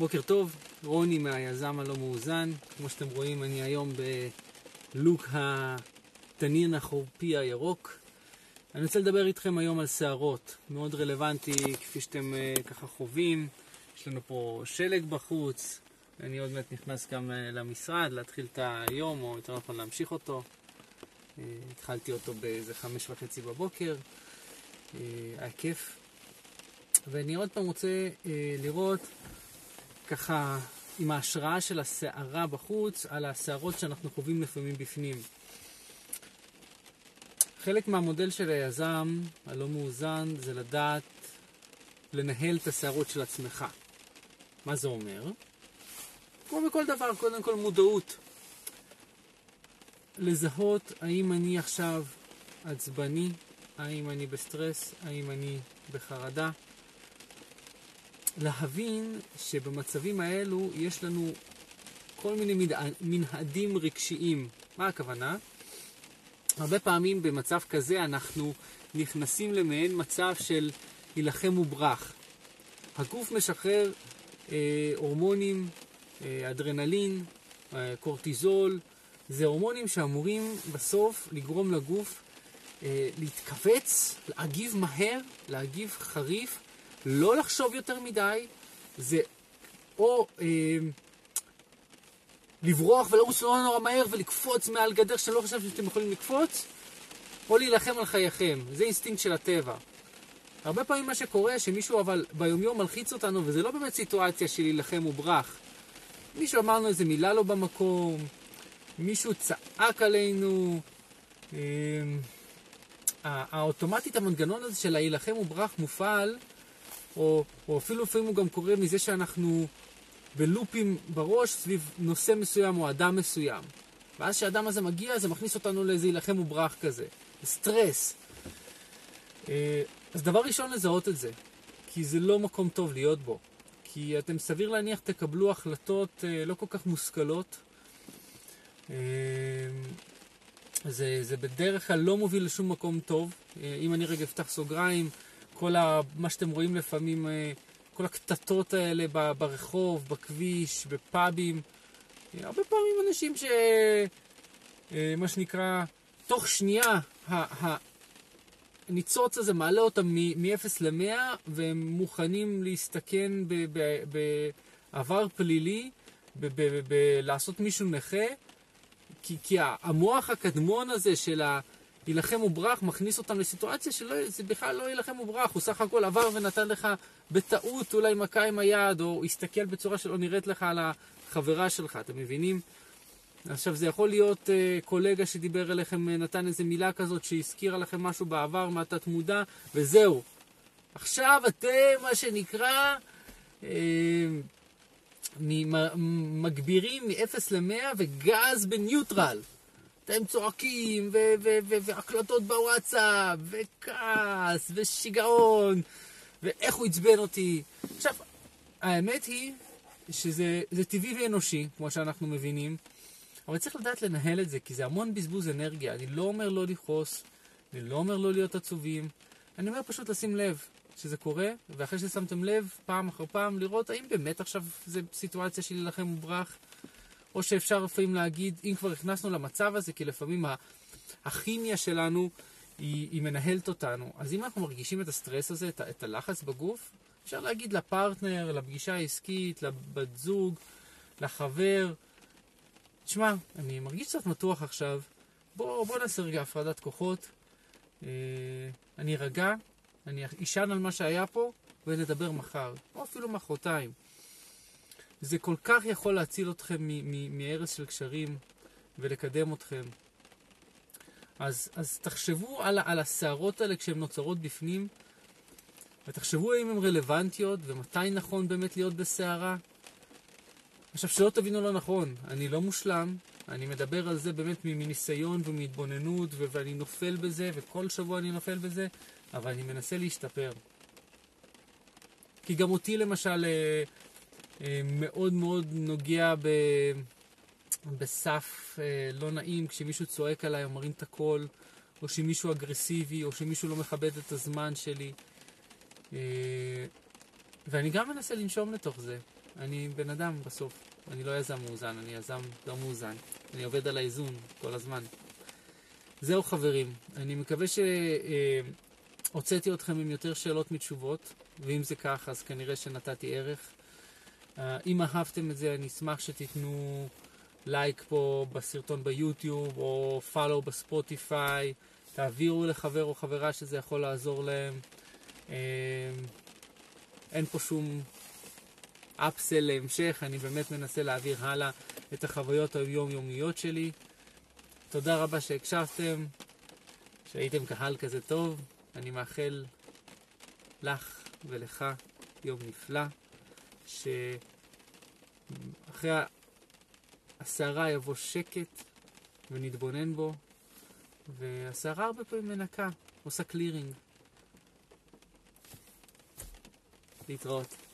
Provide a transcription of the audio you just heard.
בוקר טוב, רוני מהיזם הלא מאוזן. כמו שאתם רואים, אני היום בלוק התנין החורפי הירוק. אני רוצה לדבר איתכם היום על שערות, מאוד רלוונטי כפי שאתם uh, ככה חווים. יש לנו פה שלג בחוץ, אני עוד מעט נכנס גם uh, למשרד להתחיל את היום, או יותר נכון להמשיך אותו. Uh, התחלתי אותו באיזה חמש וחצי בבוקר, היה כיף. ואני עוד פעם רוצה לראות ככה עם ההשראה של הסערה בחוץ על הסערות שאנחנו חווים לפעמים בפנים. חלק מהמודל של היזם הלא מאוזן זה לדעת לנהל את הסערות של עצמך. מה זה אומר? כמו בכל דבר, קודם כל מודעות. לזהות האם אני עכשיו עצבני, האם אני בסטרס, האם אני בחרדה. להבין שבמצבים האלו יש לנו כל מיני מנהדים רגשיים. מה הכוונה? הרבה פעמים במצב כזה אנחנו נכנסים למעין מצב של הילחם וברח. הגוף משחרר אה, הורמונים, אה, אדרנלין, אה, קורטיזול, זה הורמונים שאמורים בסוף לגרום לגוף אה, להתכווץ, להגיב מהר, להגיב חריף, לא לחשוב יותר מדי, זה או אה, לברוח ולרוץ נורא נורא מהר ולקפוץ מעל גדר שלא חשבתם שאתם יכולים לקפוץ, או להילחם על חייכם. זה אינסטינקט של הטבע. הרבה פעמים מה שקורה, שמישהו אבל ביומיום מלחיץ אותנו, וזה לא באמת סיטואציה של להילחם וברח. מישהו אמרנו איזה מילה לא במקום, מישהו צעק עלינו. אה, האוטומטית המנגנון הזה של להילחם וברח מופעל או, או אפילו לפעמים הוא גם קורה מזה שאנחנו בלופים בראש סביב נושא מסוים או אדם מסוים. ואז כשהאדם הזה מגיע, זה מכניס אותנו לאיזה הילחם וברח כזה. סטרס. אה, אז דבר ראשון לזהות את זה, כי זה לא מקום טוב להיות בו. כי אתם סביר להניח תקבלו החלטות אה, לא כל כך מושכלות. אה, זה, זה בדרך כלל לא מוביל לשום מקום טוב. אם אני רגע אפתח סוגריים, כל ה, מה שאתם רואים לפעמים, אה, כל הקטטות האלה ברחוב, בכביש, בפאבים. אה, הרבה פעמים אנשים ש... אה, מה שנקרא, תוך שנייה הניצוץ הזה מעלה אותם מ-0 ל-100 והם מוכנים להסתכן בעבר פלילי, לעשות מישהו נכה, כי, כי המוח הקדמון הזה של ה... יילחם וברח, מכניס אותם לסיטואציה שזה בכלל לא יילחם וברח, הוא סך הכל עבר ונתן לך בטעות אולי מכה עם היד, או הסתכל בצורה שלא נראית לך על החברה שלך, אתם מבינים? עכשיו זה יכול להיות uh, קולגה שדיבר אליכם, uh, נתן איזה מילה כזאת שהזכירה לכם משהו בעבר מהתת מודע, וזהו. עכשיו אתם, מה שנקרא, uh, מגבירים מ-0 ל-100 וגז בניוטרל. אתם צועקים, והקלטות בוואטסאפ, וכעס, ושיגעון, ואיך הוא עצבן אותי. עכשיו, האמת היא שזה טבעי ואנושי, כמו שאנחנו מבינים, אבל צריך לדעת לנהל את זה, כי זה המון בזבוז אנרגיה. אני לא אומר לא לכעוס, אני לא אומר לא להיות עצובים, אני אומר פשוט לשים לב שזה קורה, ואחרי ששמתם לב, פעם אחר פעם, לראות האם באמת עכשיו זו סיטואציה של להילחם וברח. או שאפשר לפעמים להגיד, אם כבר נכנסנו למצב הזה, כי לפעמים הכימיה שלנו היא, היא מנהלת אותנו. אז אם אנחנו מרגישים את הסטרס הזה, את, את הלחץ בגוף, אפשר להגיד לפרטנר, לפגישה העסקית, לבת זוג, לחבר, תשמע, אני מרגיש קצת מתוח עכשיו, בוא, בוא נעשה רגע הפרדת כוחות, אה, אני ארגע, אני אשן על מה שהיה פה, ונדבר מחר, או אפילו מחרתיים. זה כל כך יכול להציל אתכם מהרס של קשרים ולקדם אתכם. אז, אז תחשבו על, על הסערות האלה כשהן נוצרות בפנים, ותחשבו האם הן רלוונטיות ומתי נכון באמת להיות בסערה. עכשיו, שלא תבינו לא נכון, אני לא מושלם, אני מדבר על זה באמת מניסיון ומהתבוננות, ואני נופל בזה, וכל שבוע אני נופל בזה, אבל אני מנסה להשתפר. כי גם אותי למשל אה, מאוד מאוד נוגע ב... בסף אה, לא נעים כשמישהו צועק עליי או מרים את הקול, או שמישהו אגרסיבי, או שמישהו לא מכבד את הזמן שלי. אה, ואני גם מנסה לנשום לתוך זה. אני בן אדם בסוף. אני לא יזם מאוזן, אני יזם לא מאוזן. אני עובד על האיזון כל הזמן. זהו חברים, אני מקווה שהוצאתי אתכם עם יותר שאלות מתשובות, ואם זה כך אז כנראה שנתתי ערך. אה, אם אהבתם את זה אני אשמח שתיתנו לייק פה בסרטון ביוטיוב או פאלו בספוטיפיי, תעבירו לחבר או חברה שזה יכול לעזור להם. אה, אין פה שום אפסל להמשך, אני באמת מנסה להעביר הלאה את החוויות היומיומיות שלי. תודה רבה שהקשבתם, שהייתם קהל כזה טוב. אני מאחל לך ולך יום נפלא, שאחרי הסערה יבוא שקט ונתבונן בו, והסערה הרבה פעמים מנקה, עושה קלירינג. להתראות.